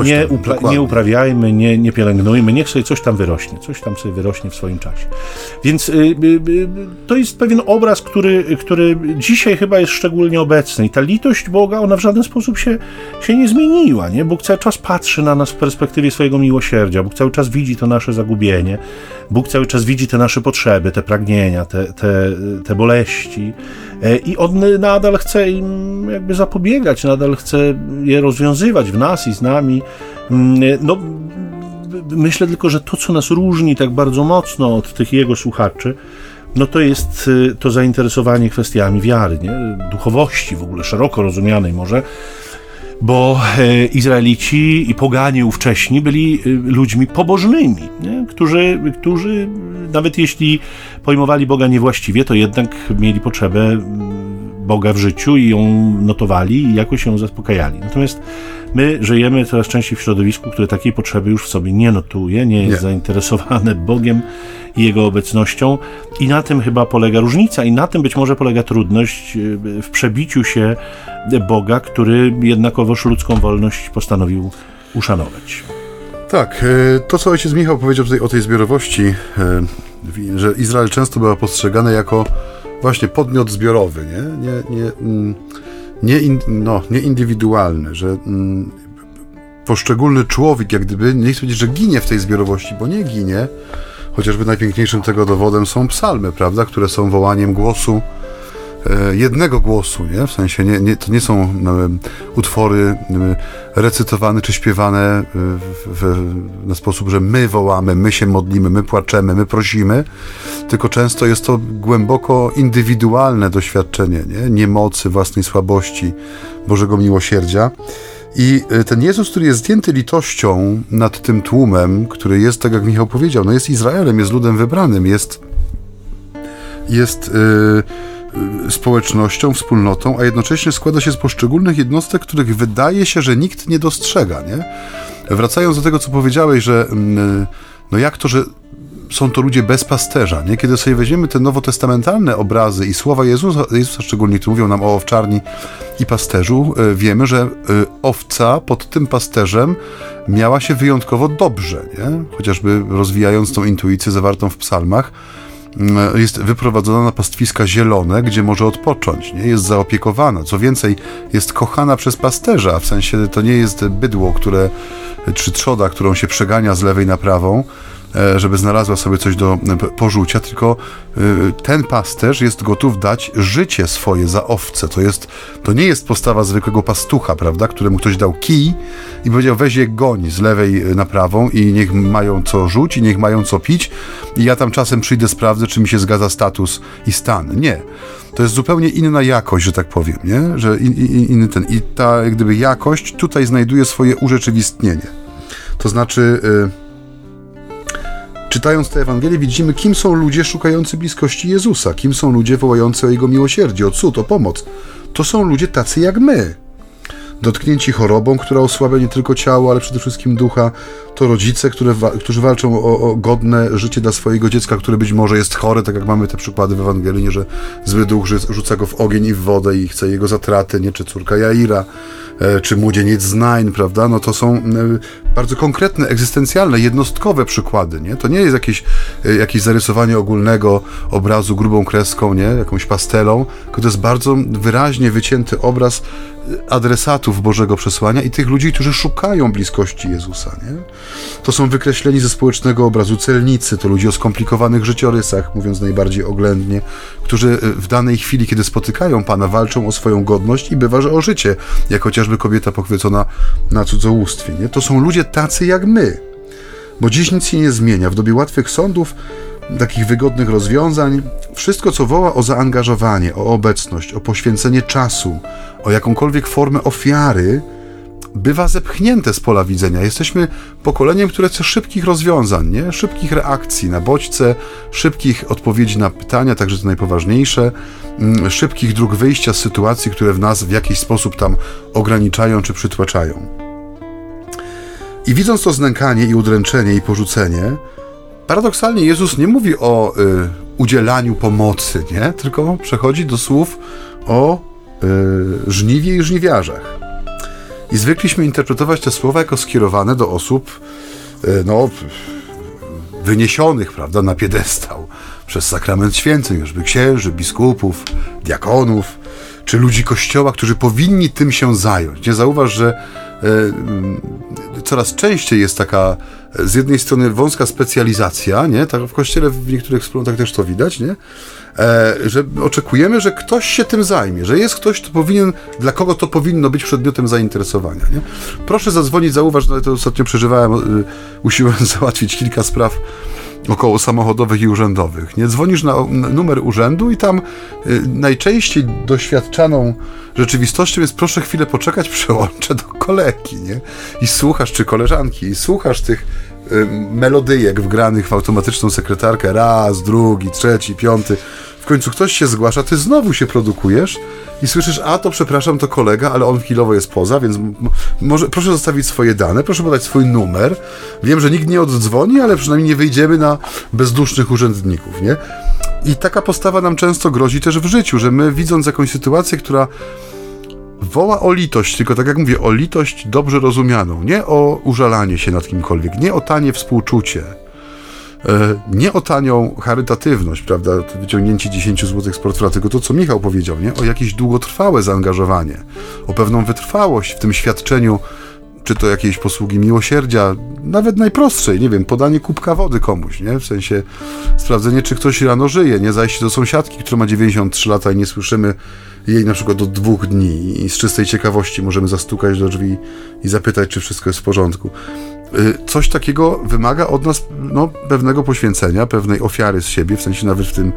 nie, upra nie uprawiajmy, nie, nie pielęgnujmy, niech sobie coś tam wyrośnie, coś tam sobie wyrośnie w swoim czasie. Więc y, y, y, to jest pewien obraz, który, który dzisiaj chyba jest szczególnie obecny i ta litość Boga, ona w żaden sposób się, się nie zmieniła, nie? Bóg cały czas patrzy na nas w perspektywie swojego miłosierdzia, Bóg cały czas widzi to nasze zagubienie, Bóg cały czas widzi te nasze potrzeby, te pragnienia, te, te, te boleści e, i On nadal chce im jakby zapobiegać, nadal chce je rozwiązywać w nas i z nami. Mm, e, no, myślę tylko, że to, co nas różni tak bardzo mocno od tych Jego słuchaczy, no to jest e, to zainteresowanie kwestiami wiary, nie? duchowości w ogóle, szeroko rozumianej może, bo e, Izraelici i poganie ówcześni byli e, ludźmi pobożnymi, nie? Którzy, którzy nawet jeśli pojmowali Boga niewłaściwie, to jednak mieli potrzebę Boga w życiu i ją notowali i jakoś ją zaspokajali. Natomiast my żyjemy coraz częściej w środowisku, które takiej potrzeby już w sobie nie notuje, nie jest nie. zainteresowane Bogiem i Jego obecnością. I na tym chyba polega różnica. I na tym być może polega trudność e, w przebiciu się Boga, który jednakowoż ludzką wolność postanowił uszanować. Tak, e, to co ojciec Michał powiedział tutaj o tej zbiorowości, e, że Izrael często była postrzegany jako właśnie podmiot zbiorowy, nie, nie, nie, mm, nie, in, no, nie indywidualny, że mm, poszczególny człowiek, jak gdyby, nie chcę powiedzieć, że ginie w tej zbiorowości, bo nie ginie, chociażby najpiękniejszym tego dowodem są psalmy, prawda, które są wołaniem głosu E, jednego głosu, nie? W sensie nie, nie, to nie są no, utwory recytowane czy śpiewane w, w, na sposób, że my wołamy, my się modlimy, my płaczemy, my prosimy, tylko często jest to głęboko indywidualne doświadczenie, nie? Niemocy, własnej słabości, Bożego miłosierdzia. I e, ten Jezus, który jest zdjęty litością nad tym tłumem, który jest, tak jak Michał powiedział, no jest Izraelem, jest ludem wybranym, jest jest yy, społecznością, wspólnotą, a jednocześnie składa się z poszczególnych jednostek, których wydaje się, że nikt nie dostrzega, nie? Wracając do tego, co powiedziałeś, że mm, y, no jak to, że są to ludzie bez pasterza, nie? Kiedy sobie weźmiemy te nowotestamentalne obrazy i słowa Jezusa, Jezusa szczególnie, które mówią nam o owczarni i pasterzu, y, wiemy, że owca pod tym pasterzem miała się wyjątkowo dobrze, nie? Chociażby rozwijając tą intuicję zawartą w psalmach, Mm, jest wyprowadzona na pastwiska zielone, gdzie może odpocząć, nie? jest zaopiekowana. Co więcej, jest kochana przez pasterza, w sensie to nie jest bydło, które, czy trzoda, którą się przegania z lewej na prawą, E, żeby znalazła sobie coś do e, porzucia, tylko e, ten pasterz jest gotów dać życie swoje za owce. To, jest, to nie jest postawa zwykłego pastucha, prawda, któremu ktoś dał kij i powiedział weź je goń z lewej na prawą i niech mają co rzuć i niech mają co pić i ja tam czasem przyjdę, sprawdzę, czy mi się zgadza status i stan. Nie. To jest zupełnie inna jakość, że tak powiem, nie? Że in, in, inny ten. I ta jak gdyby jakość tutaj znajduje swoje urzeczywistnienie. To znaczy... Yy, Czytając tę Ewangelię widzimy, kim są ludzie szukający bliskości Jezusa, kim są ludzie wołający o Jego miłosierdzie, o cud, o pomoc. To są ludzie tacy jak my. Dotknięci chorobą, która osłabia nie tylko ciało, ale przede wszystkim ducha, to rodzice, które, którzy walczą o, o, godne życie dla swojego dziecka, które być może jest chore, tak jak mamy te przykłady w Ewangelii, nie, że zły duch rzuca go w ogień i w wodę i chce jego zatraty, nie, czy córka Jaira, E, czy młodzieniec z Nine, prawda? No to są e, bardzo konkretne, egzystencjalne, jednostkowe przykłady, nie? To nie jest jakieś, e, jakieś zarysowanie ogólnego obrazu grubą kreską, nie? Jakąś pastelą, tylko to jest bardzo wyraźnie wycięty obraz adresatów Bożego Przesłania i tych ludzi, którzy szukają bliskości Jezusa. Nie? To są wykreśleni ze społecznego obrazu celnicy, to ludzie o skomplikowanych życiorysach, mówiąc najbardziej oględnie, którzy w danej chwili, kiedy spotykają Pana, walczą o swoją godność i bywa, że o życie, jak chociażby kobieta pochwycona na cudzołóstwie. Nie? To są ludzie tacy jak my. Bo dziś nic się nie zmienia. W dobie łatwych sądów takich wygodnych rozwiązań, wszystko co woła o zaangażowanie, o obecność, o poświęcenie czasu, o jakąkolwiek formę ofiary, bywa zepchnięte z pola widzenia. Jesteśmy pokoleniem, które chce szybkich rozwiązań, nie? szybkich reakcji na bodźce, szybkich odpowiedzi na pytania, także te najpoważniejsze, mm, szybkich dróg wyjścia z sytuacji, które w nas w jakiś sposób tam ograniczają czy przytłaczają. I widząc to znękanie i udręczenie i porzucenie, paradoksalnie Jezus nie mówi o y, udzielaniu pomocy, nie? tylko przechodzi do słów o y, żniwie i żniwiarzach. I zwykliśmy interpretować te słowa jako skierowane do osób, y, no, wyniesionych, prawda, na piedestał przez sakrament święceń, choćby księży, biskupów, diakonów, czy ludzi kościoła, którzy powinni tym się zająć. Nie zauważ, że coraz częściej jest taka z jednej strony wąska specjalizacja, nie? Tak w kościele w niektórych wspólnotach też to widać, nie? E, że oczekujemy, że ktoś się tym zajmie, że jest ktoś, kto powinien, dla kogo to powinno być przedmiotem zainteresowania, nie? Proszę zadzwonić, zauważ, no to ostatnio przeżywałem, y, usiłowałem załatwić kilka spraw około samochodowych i urzędowych. Nie dzwonisz na numer urzędu i tam y, najczęściej doświadczaną rzeczywistością jest proszę chwilę poczekać, przełączę do kolegi, nie? I słuchasz, czy koleżanki, i słuchasz tych y, melodyjek wgranych w automatyczną sekretarkę raz, drugi, trzeci, piąty. W końcu ktoś się zgłasza, ty znowu się produkujesz i słyszysz, a to przepraszam, to kolega, ale on chwilowo jest poza, więc może proszę zostawić swoje dane, proszę podać swój numer. Wiem, że nikt nie oddzwoni, ale przynajmniej nie wyjdziemy na bezdusznych urzędników, nie? I taka postawa nam często grozi też w życiu, że my widząc jakąś sytuację, która woła o litość, tylko tak jak mówię, o litość dobrze rozumianą, nie o użalanie się nad kimkolwiek, nie o tanie współczucie, nie o tanią charytatywność, prawda, wyciągnięcie 10 zł z portfela, tylko to, co Michał powiedział, nie? O jakieś długotrwałe zaangażowanie, o pewną wytrwałość w tym świadczeniu, czy to jakiejś posługi miłosierdzia, nawet najprostszej, nie wiem, podanie kubka wody komuś, nie? W sensie sprawdzenie, czy ktoś rano żyje, nie zajście do sąsiadki, która ma 93 lata i nie słyszymy jej na przykład od dwóch dni i z czystej ciekawości możemy zastukać do drzwi i zapytać, czy wszystko jest w porządku. Y, coś takiego wymaga od nas no, pewnego poświęcenia, pewnej ofiary z siebie, w sensie nawet w tym,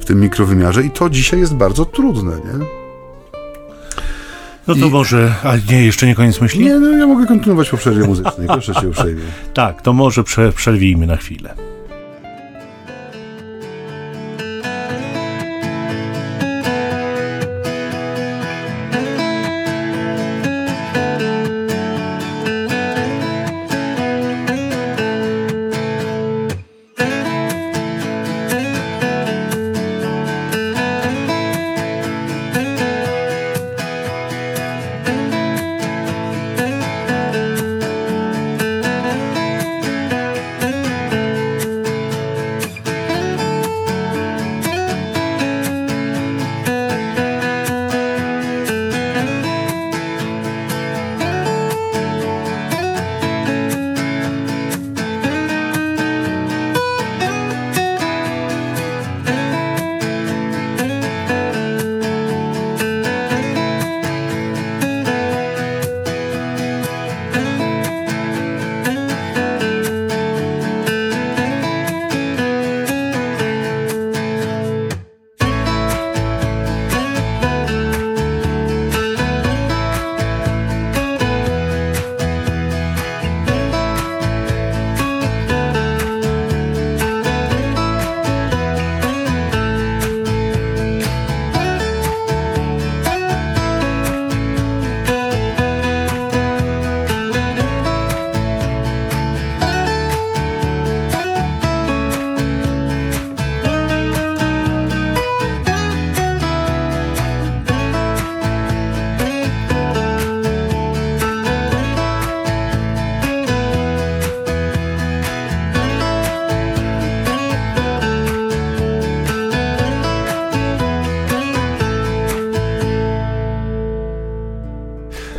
w tym mikrowymiarze i to dzisiaj jest bardzo trudne, nie? No to I... może, a nie, jeszcze nie koniec myśli? Nie, no ja mogę kontynuować po przerwie muzycznej, proszę cię uprzejmie. tak, to może prze, przerwijmy na chwilę.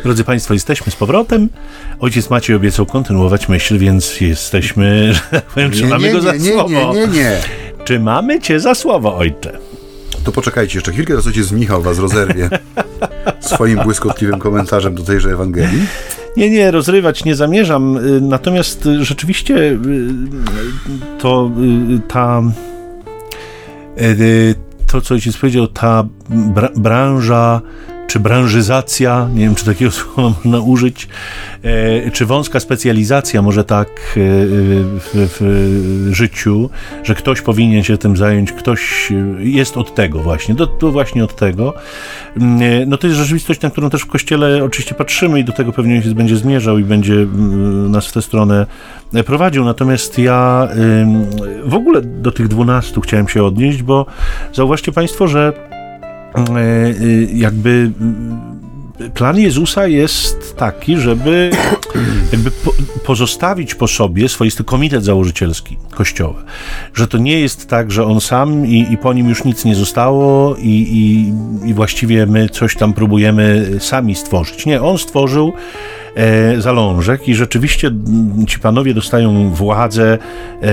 Drodzy Państwo, jesteśmy z powrotem. Ojciec Maciej obiecał kontynuować myśl, więc jesteśmy, że tak powiem, trzymamy nie, go za nie, słowo. Nie, nie, nie. Czy mamy Cię za słowo, ojcze? To poczekajcie jeszcze chwilkę, teraz ojciec Michał was rozerwie swoim błyskotliwym komentarzem do tejże Ewangelii. Nie, nie, rozrywać nie zamierzam. Y, natomiast y, rzeczywiście y, to ta to, co ojciec powiedział, ta branża czy branżyzacja, nie wiem, czy takiego słowa można użyć, e, czy wąska specjalizacja, może tak e, w, w, życiu, że ktoś powinien się tym zająć, ktoś jest od tego właśnie, do, do właśnie od tego. Mm, e, no to jest rzeczywistość, na którą też w Kościele oczywiście patrzymy i do tego pewnie ojciec będzie zmierzał i będzie mm, nas w tę stronę prowadził. Natomiast ja w ogóle do tych dwunastu chciałem się odnieść, bo zauważcie Państwo, że E, jakby y, plan Jezusa jest taki, żeby jakby pozostawić po sobie swoisty komitet założycielski Kościoła. Że to nie jest tak, że on sam i, i po nim już nic nie zostało i, i, i właściwie my coś tam próbujemy sami stworzyć. Nie, on stworzył e, zalążek i rzeczywiście ci panowie dostają władzę e,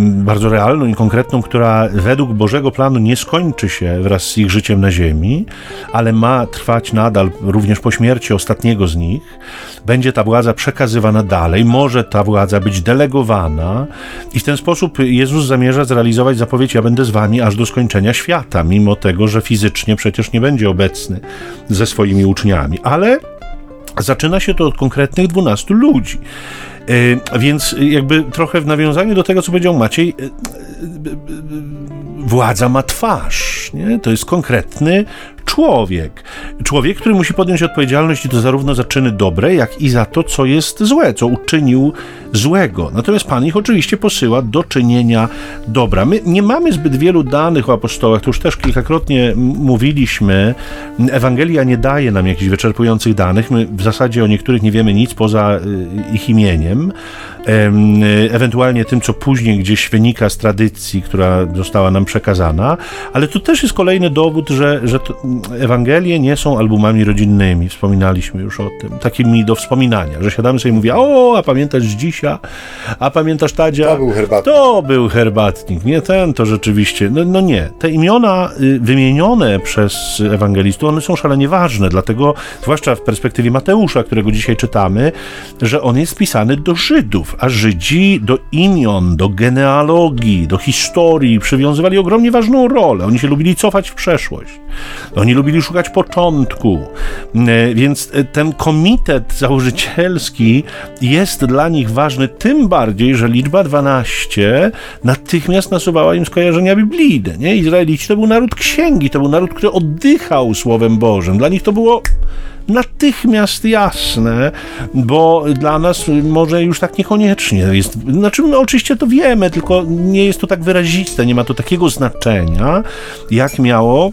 bardzo realną i konkretną, która według Bożego planu nie skończy się wraz z ich życiem na ziemi, ale ma trwać nadal również po śmierci ostatniego z nich. Będzie ta władza przekazywana dalej, może ta władza być delegowana i w ten sposób Jezus zamierza zrealizować zapowiedź: Ja będę z wami aż do skończenia świata, mimo tego, że fizycznie przecież nie będzie obecny ze swoimi uczniami. Ale zaczyna się to od konkretnych 12 ludzi. E, więc jakby trochę w nawiązaniu do tego, co powiedział Maciej, e, władza ma twarz. Nie? To jest konkretny człowiek. Człowiek, który musi podjąć odpowiedzialność i to zarówno za czyny dobre, jak i za to, co jest złe, co uczynił złego. Natomiast Pan ich oczywiście posyła do czynienia dobra. My nie mamy zbyt wielu danych o apostołach, to już też kilkakrotnie mówiliśmy. Ewangelia nie daje nam jakichś wyczerpujących danych. My w zasadzie o niektórych nie wiemy nic poza y, ich imieniem ewentualnie tym, co później gdzieś wynika z tradycji, która została nam przekazana, ale to też jest kolejny dowód, że, że Ewangelie nie są albumami rodzinnymi, wspominaliśmy już o tym, takimi do wspominania, że siadamy sobie i mówię, o, a pamiętasz dzisiaj, a pamiętasz Tadzia? To był herbatnik. To był herbatnik, nie ten, to rzeczywiście, no, no nie. Te imiona y, wymienione przez ewangelistów, one są szalenie ważne, dlatego, zwłaszcza w perspektywie Mateusza, którego dzisiaj czytamy, że on jest pisany do Żydów, a Żydzi do imion, do genealogii, do historii przywiązywali ogromnie ważną rolę. Oni się lubili cofać w przeszłość. Oni lubili szukać początku. E, więc e, ten komitet założycielski jest dla nich ważny tym bardziej, że liczba 12 natychmiast nasuwała im skojarzenia biblijne. Nie? Izraelici to był naród księgi, to był naród, który oddychał Słowem Bożym. Dla nich to było natychmiast jasne, bo dla nas może już tak niekoniecznie jest. Znaczy, my oczywiście to wiemy, tylko nie jest to tak wyraziste, nie ma to takiego znaczenia, jak miało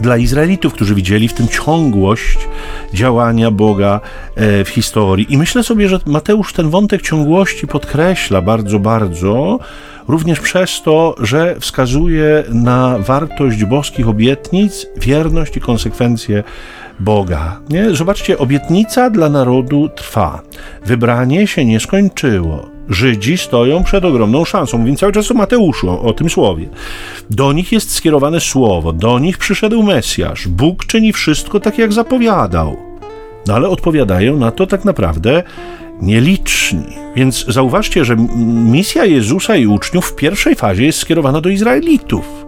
dla Izraelitów, którzy widzieli w tym ciągłość działania Boga e, w historii. I myślę sobie, że Mateusz ten wątek ciągłości podkreśla bardzo, bardzo, również przez to, że wskazuje na wartość boskich obietnic, wierność i konsekwencje Boga. Nie? Zobaczcie, obietnica dla narodu trwa. Wybranie się nie skończyło. Żydzi stoją przed ogromną szansą. Mówię cały czas o Mateuszu, o, tym słowie. Do nich jest skierowane słowo, do nich przyszedł Mesjasz. Bóg czyni wszystko tak, jak zapowiadał. No ale odpowiadają na to tak naprawdę nieliczni. Więc zauważcie, że misja Jezusa i uczniów w pierwszej fazie jest skierowana do Izraelitów.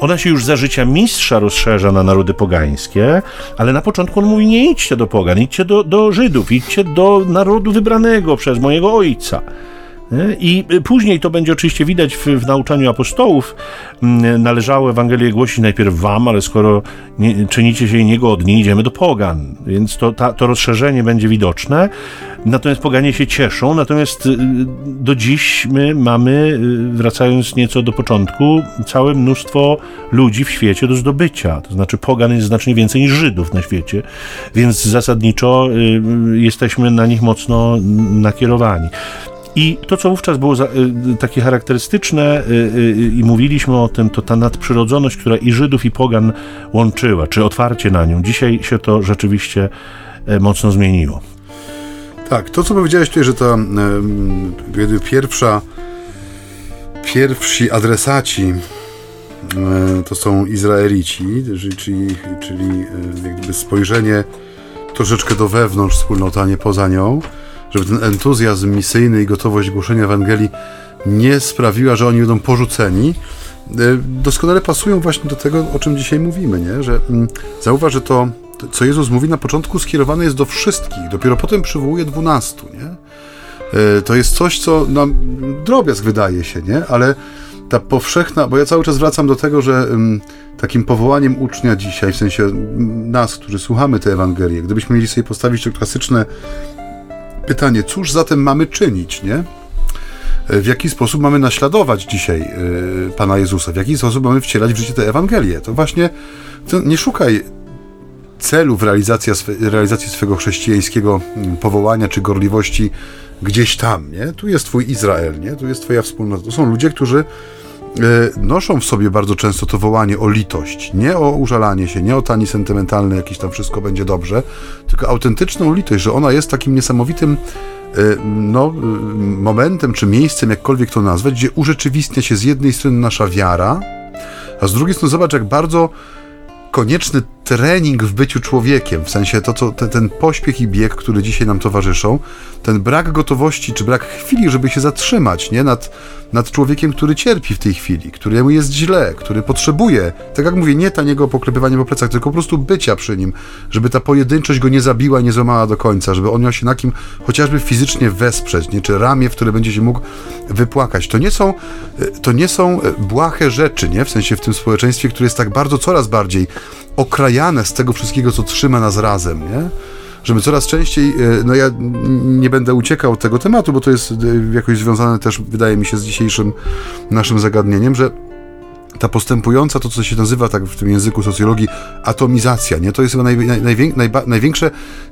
Ona się już za życia mistrza rozszerza na narody pogańskie, ale na początku on mówi: Nie idźcie do pogan, idźcie do, do Żydów, idźcie do narodu wybranego przez mojego ojca. I później to będzie oczywiście widać w, w, nauczaniu apostołów. Mm, należało Ewangelię głosić najpierw wam, ale skoro nie, czynicie się niegodni, idziemy do pogan. Więc to, ta, to rozszerzenie będzie widoczne. Natomiast poganie się cieszą, natomiast y, do dziś my mamy, y, wracając nieco do początku, całe mnóstwo ludzi w świecie do zdobycia. To znaczy pogan jest znacznie więcej niż Żydów na świecie, więc zasadniczo y, jesteśmy na nich mocno nakierowani. I to, co wówczas było za, y, takie charakterystyczne y, y, i mówiliśmy o tym, to ta nadprzyrodzoność, która i Żydów, i Pogan łączyła, czy otwarcie na nią. Dzisiaj się to rzeczywiście e, mocno zmieniło. Tak, to co powiedziałeś tutaj, że ta e, pierwsza, pierwsi adresaci e, to są Izraelici, czyli, czyli jakby spojrzenie troszeczkę do wewnątrz wspólnoty, a nie poza nią żeby ten entuzjazm misyjny i gotowość głoszenia Ewangelii nie sprawiła, że oni będą porzuceni, e, doskonale pasują właśnie do tego, o czym dzisiaj mówimy, nie? że mm, zauważ, że to, co Jezus mówi na początku, skierowane jest do wszystkich, dopiero potem przywołuje dwunastu, nie? E, to jest coś, co nam drobiazg wydaje się, nie? Ale ta powszechna, bo ja cały czas wracam do tego, że um, takim powołaniem ucznia dzisiaj, w sensie nas, którzy słuchamy tę Ewangelię, gdybyśmy mieli sobie postawić to klasyczne pytanie, cóż zatem mamy czynić, nie? W jaki sposób mamy naśladować dzisiaj y, Pana Jezusa? W jaki sposób mamy wcielać w życie tę Ewangelię? To właśnie nie szukaj celów realizacji, realizacji swojego chrześcijańskiego mm, powołania czy gorliwości gdzieś tam, nie? Tu jest Twój Izrael, nie? Tu jest Twoja wspólnota. To są ludzie, którzy E, noszą w sobie bardzo często to wołanie o litość, nie o użalanie się, nie o tani sentymentalny, jakiś tam wszystko będzie dobrze, tylko autentyczną litość, że ona jest takim niesamowitym e, no, e, momentem czy miejscem, jakkolwiek to nazwać, gdzie urzeczywistnia się z jednej strony nasza wiara, a z drugiej strony zobacz, jak bardzo konieczny trening w byciu człowiekiem, w sensie to, co, ten, ten pośpiech i bieg, który dzisiaj nam towarzyszą, ten brak gotowości, czy brak chwili, żeby się zatrzymać, nie? Nad, nad człowiekiem, który cierpi w tej chwili, któremu jest źle, który potrzebuje, tak jak mówię, nie taniego poklepywania po plecach, tylko po prostu bycia przy nim, żeby ta pojedynczość go nie zabiła, nie złamała do końca, żeby on miał się na kim chociażby fizycznie wesprzeć, nie? Czy ramię, w które będzie się mógł wypłakać. To nie są, to nie są błahe rzeczy, nie? W sensie w tym społeczeństwie, które jest tak bardzo coraz bardziej okrajane z tego wszystkiego, co trzyma nas razem, nie? Żeby coraz częściej, e, no ja nie będę uciekał od tego tematu, bo to jest e, jakoś związane też, wydaje mi się, z dzisiejszym naszym zagadnieniem, że ta postępująca, to co się nazywa tak w tym języku socjologii, atomizacja, nie? To jest chyba naj, naj, najba, największe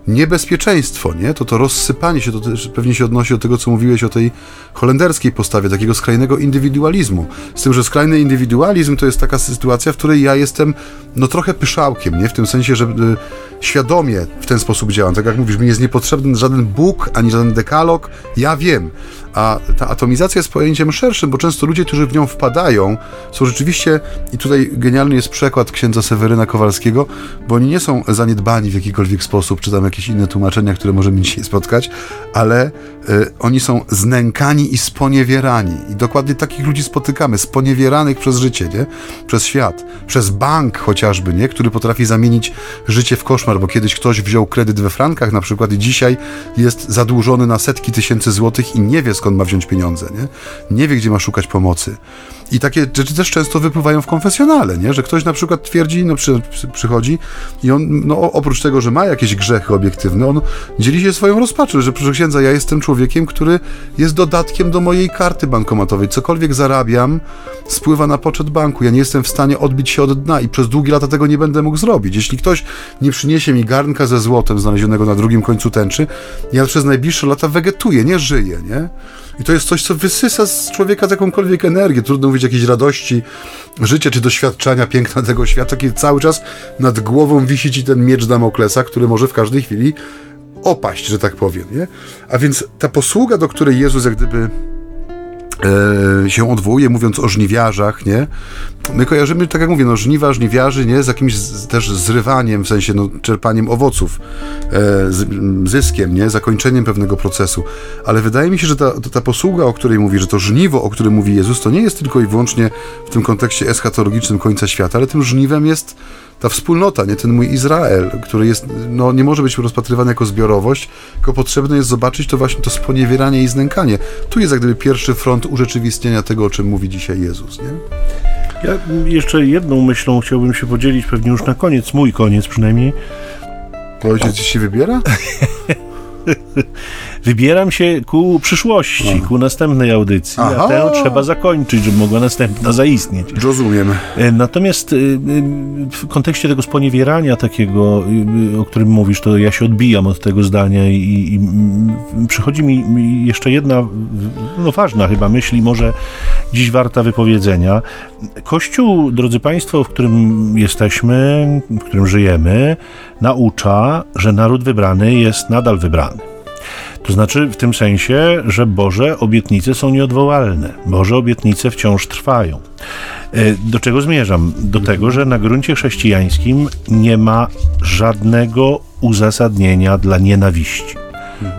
niebezpieczeństwo, nie? To to rozsypanie się, to też pewnie się odnosi do tego, co mówiłeś o tej holenderskiej postawie, takiego skrajnego indywidualizmu. Z tym, że skrajny indywidualizm to jest taka sytuacja, w której ja jestem, no trochę pyszałkiem, nie? W tym sensie, że y, świadomie w ten sposób działam. Tak jak mówisz, mi jest niepotrzebny żaden Bóg, ani żaden dekalog, ja wiem. A ta atomizacja jest pojęciem szerszym, bo często ludzie, którzy w nią wpadają, są rzeczywiście, i tutaj genialny jest przekład księdza Seweryna Kowalskiego, bo oni nie są zaniedbani w jakikolwiek sposób, czy tam jakieś inne tłumaczenia, które możemy dzisiaj spotkać, ale y, oni są znękani i sponiewierani. I dokładnie takich ludzi spotykamy, sponiewieranych przez życie, nie? Przez świat, przez bank chociażby, nie? Który potrafi zamienić życie w koszmar, bo kiedyś ktoś wziął kredyt we frankach na przykład i dzisiaj jest zadłużony na setki tysięcy złotych i nie wie skąd ma wziąć pieniądze, nie? Nie wie, gdzie ma szukać pomocy. I takie rzeczy też często wypływają w konfesjonale, nie? Że ktoś na przykład twierdzi, no przy, przychodzi i on, no oprócz tego, że ma jakieś grzechy obiektywne, on dzieli się swoją rozpaczą, że proszę księdza, ja jestem człowiekiem, który jest dodatkiem do mojej karty bankomatowej. Cokolwiek zarabiam, spływa na poczet banku. Ja nie jestem w stanie odbić się od dna i przez długie lata tego nie będę mógł zrobić. Jeśli ktoś nie przyniesie mi garnka ze złotem znalezionego na drugim końcu tęczy, ja przez najbliższe lata wegetuję, nie żyję, nie? I to jest coś, co wysysa z człowieka jakąkolwiek energię. Trudno mówić jakiejś radości życia czy doświadczenia piękna tego świata, kiedy cały czas nad głową wisi ci ten miecz Damoklesa, który może w każdej chwili opaść, że tak powiem. Nie? A więc ta posługa, do której Jezus jak gdyby się odwołuje, mówiąc o żniwiarzach, nie? My kojarzymy, tak jak mówię, no żniwa, żniwiarzy, nie? Z jakimś z, też zrywaniem, w sensie, no, czerpaniem owoców, e, z, zyskiem, nie? Zakończeniem pewnego procesu. Ale wydaje mi się, że ta, ta posługa, o której mówi, że to żniwo, o którym mówi Jezus, to nie jest tylko i wyłącznie w tym kontekście eschatologicznym końca świata, ale tym żniwem jest ta wspólnota, nie ten mój Izrael, który jest, no, nie może być rozpatrywany jako zbiorowość, tylko potrzebne jest zobaczyć to właśnie to sponiewieranie i znękanie. Tu jest jak gdyby pierwszy front urzeczywistnienia tego, o czym mówi dzisiaj Jezus, nie? Ja jeszcze jedną myślą chciałbym się podzielić, pewnie już na koniec, mój koniec przynajmniej. To ojciec się wybiera? Wybieram się ku przyszłości, ku następnej audycji, Aha. a tę trzeba zakończyć, żeby mogła następna zaistnieć. Rozumiem. E, natomiast e, e, w kontekście tego sponiewierania takiego, o którym mówisz, to ja się odbijam od tego zdania i, i przychodzi mi jeszcze jedna, no ważna chyba myśl i może dziś warta wypowiedzenia. Kościół, drodzy Państwo, w którym jesteśmy, w którym żyjemy, naucza, że naród wybrany jest nadal wybrany. To znaczy w tym sensie, że Boże obietnice są nieodwołalne. Boże obietnice wciąż trwają. E, do czego zmierzam? Do tego, że na gruncie chrześcijańskim nie ma żadnego uzasadnienia dla nienawiści.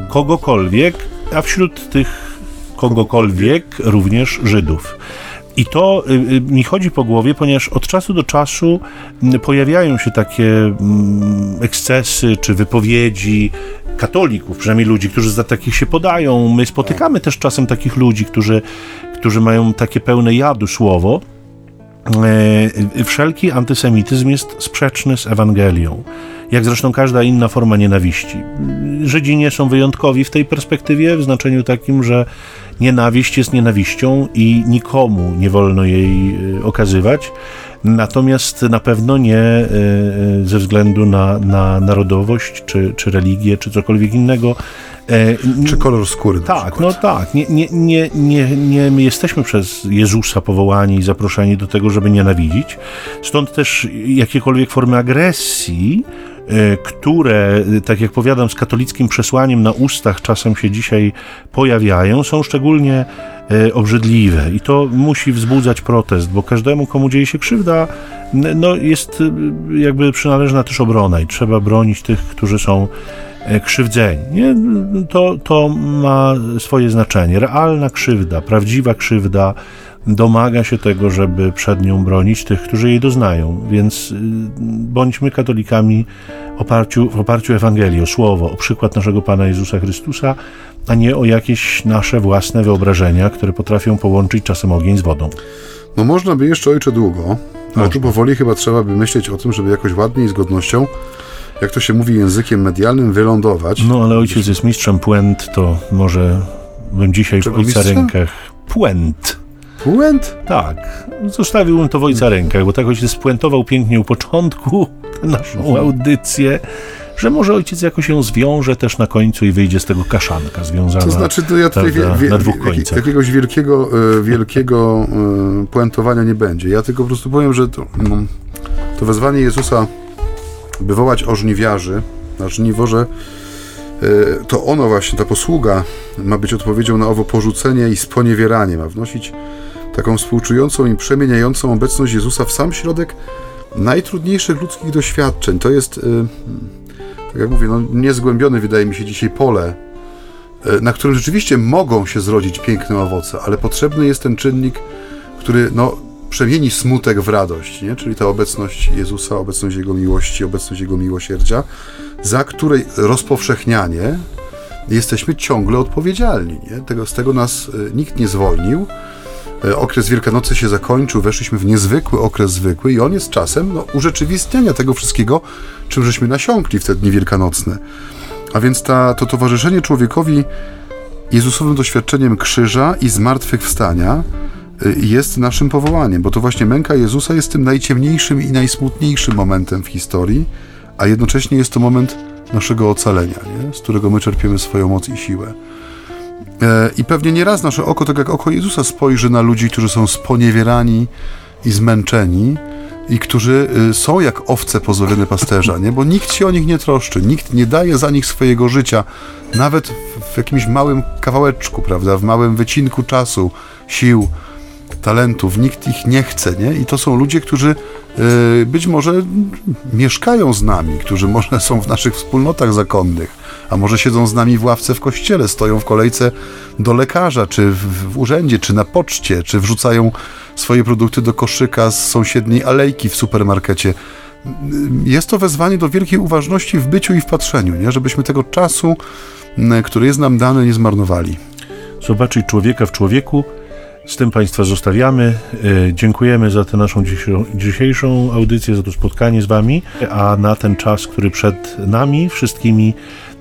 Kogokolwiek, a wśród tych kogokolwiek również Żydów. I to y, y, mi chodzi po głowie, ponieważ od czasu do czasu pojawiają się takie mm, ekscesy czy wypowiedzi katolików, przynajmniej ludzi, którzy za takich się podają. My spotykamy też czasem takich ludzi, którzy, którzy mają takie pełne jadu słowo. E, wszelki antysemityzm jest sprzeczny z Ewangelią, jak zresztą każda inna forma nienawiści. Żydzi nie są wyjątkowi w tej perspektywie, w znaczeniu takim, że nienawiść jest nienawiścią i nikomu nie wolno jej e, okazywać. Natomiast na pewno nie e, ze względu na, na narodowość, czy, czy religię, czy cokolwiek innego. Czy kolor skóry. Tak, no tak. Nie, nie, nie, nie, nie my jesteśmy przez Jezusa powołani i zaproszeni do tego, żeby nienawidzić. Stąd też jakiekolwiek formy agresji które, tak jak powiadam, z katolickim przesłaniem na ustach czasem się dzisiaj pojawiają, są szczególnie obrzydliwe i to musi wzbudzać protest, bo każdemu, komu dzieje się krzywda, no jest jakby przynależna też obrona i trzeba bronić tych, którzy są E, krzywdzeni. Nie? To, to ma swoje znaczenie. Realna krzywda, prawdziwa krzywda domaga się tego, żeby przed nią bronić tych, którzy jej doznają. Więc y, bądźmy katolikami oparciu, w oparciu o Ewangelię, o Słowo, o przykład naszego Pana Jezusa Chrystusa, a nie o jakieś nasze własne wyobrażenia, które potrafią połączyć czasem ogień z wodą. No można by jeszcze ojcze długo, ale tu powoli chyba trzeba by myśleć o tym, żeby jakoś ładniej i z godnością jak to się mówi językiem medialnym, wylądować. No ale ojciec jest mistrzem puent, to może bym dzisiaj Czego w ojca rękach. Puent. Puent? Tak. Zostawiłbym to w ojca rękach, bo tak ojciec spuentował pięknie u początku naszą mhm. audycję że może ojciec jakoś ją zwiąże też na końcu i wyjdzie z tego kaszanka związana. To znaczy, to ja tutaj wie, wie, na dwóch końcach. Jakiegoś wielkiego, e, wielkiego e, puentowania nie będzie. Ja tylko po prostu powiem, że to, no, to wezwanie Jezusa wywołać ożniwiarzy na żniwo, że e, to ono właśnie, ta posługa ma być odpowiedzią na owo porzucenie i sponiewieranie, ma wnosić taką współczującą i przemieniającą obecność Jezusa w sam środek najtrudniejszych ludzkich doświadczeń. To jest, e, tak jak mówię, no, niezgłębione wydaje mi się dzisiaj pole, e, na którym rzeczywiście mogą się zrodzić piękne owoce, ale potrzebny jest ten czynnik, który no, przemieni smutek w radość, nie? czyli ta obecność Jezusa, obecność Jego miłości, obecność Jego miłosierdzia, za której rozpowszechnianie jesteśmy ciągle odpowiedzialni. Nie? Tego, z tego nas e, nikt nie zwolnił. E, okres Wielkanocy się zakończył, weszliśmy w niezwykły okres zwykły i on jest czasem no, urzeczywistniania tego wszystkiego, czym żeśmy nasiąkli w te dni wielkanocne. A więc ta, to towarzyszenie człowiekowi Jezusowym doświadczeniem krzyża i zmartwychwstania jest naszym powołaniem, bo to właśnie męka Jezusa jest tym najciemniejszym i najsmutniejszym momentem w historii, a jednocześnie jest to moment naszego ocalenia, nie? z którego my czerpiemy swoją moc i siłę. E, I pewnie nieraz nasze oko, tak jak oko Jezusa, spojrzy na ludzi, którzy są sponiewierani i zmęczeni, i którzy y, są jak owce pozbawione pasterza, nie? bo nikt się o nich nie troszczy, nikt nie daje za nich swojego życia, nawet w jakimś małym kawałeczku, prawda, w małym wycinku czasu, sił talentów, nikt ich nie chce, nie? I to są ludzie, którzy y, być może mieszkają z nami, którzy może są w naszych wspólnotach zakonnych, a może siedzą z nami w ławce w kościele, stoją w kolejce do lekarza, czy w, w urzędzie, czy na poczcie, czy wrzucają swoje produkty do koszyka z sąsiedniej alejki w supermarkecie. Jest to wezwanie do wielkiej uważności w byciu i w patrzeniu, nie? żebyśmy tego czasu, który jest nam dany, nie zmarnowali. Zobaczyć człowieka w człowieku, z tym Państwa zostawiamy. E, dziękujemy za tę naszą dzisiejszą audycję, za to spotkanie z Wami, a na ten czas, który przed nami wszystkimi,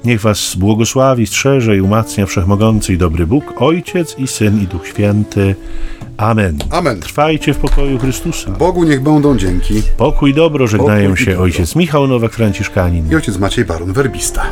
niech Was błogosławi, strzeże i umacnia Wszechmogący i dobry Bóg, Ojciec i Syn i Duch Święty. Amen. Amen. Trwajcie w pokoju Chrystusa. Bogu niech będą dzięki. Pokój dobro żegnają Pokój się Ojciec Michał Nowak-Franciszkanin i Ojciec Maciej Baron Werbista.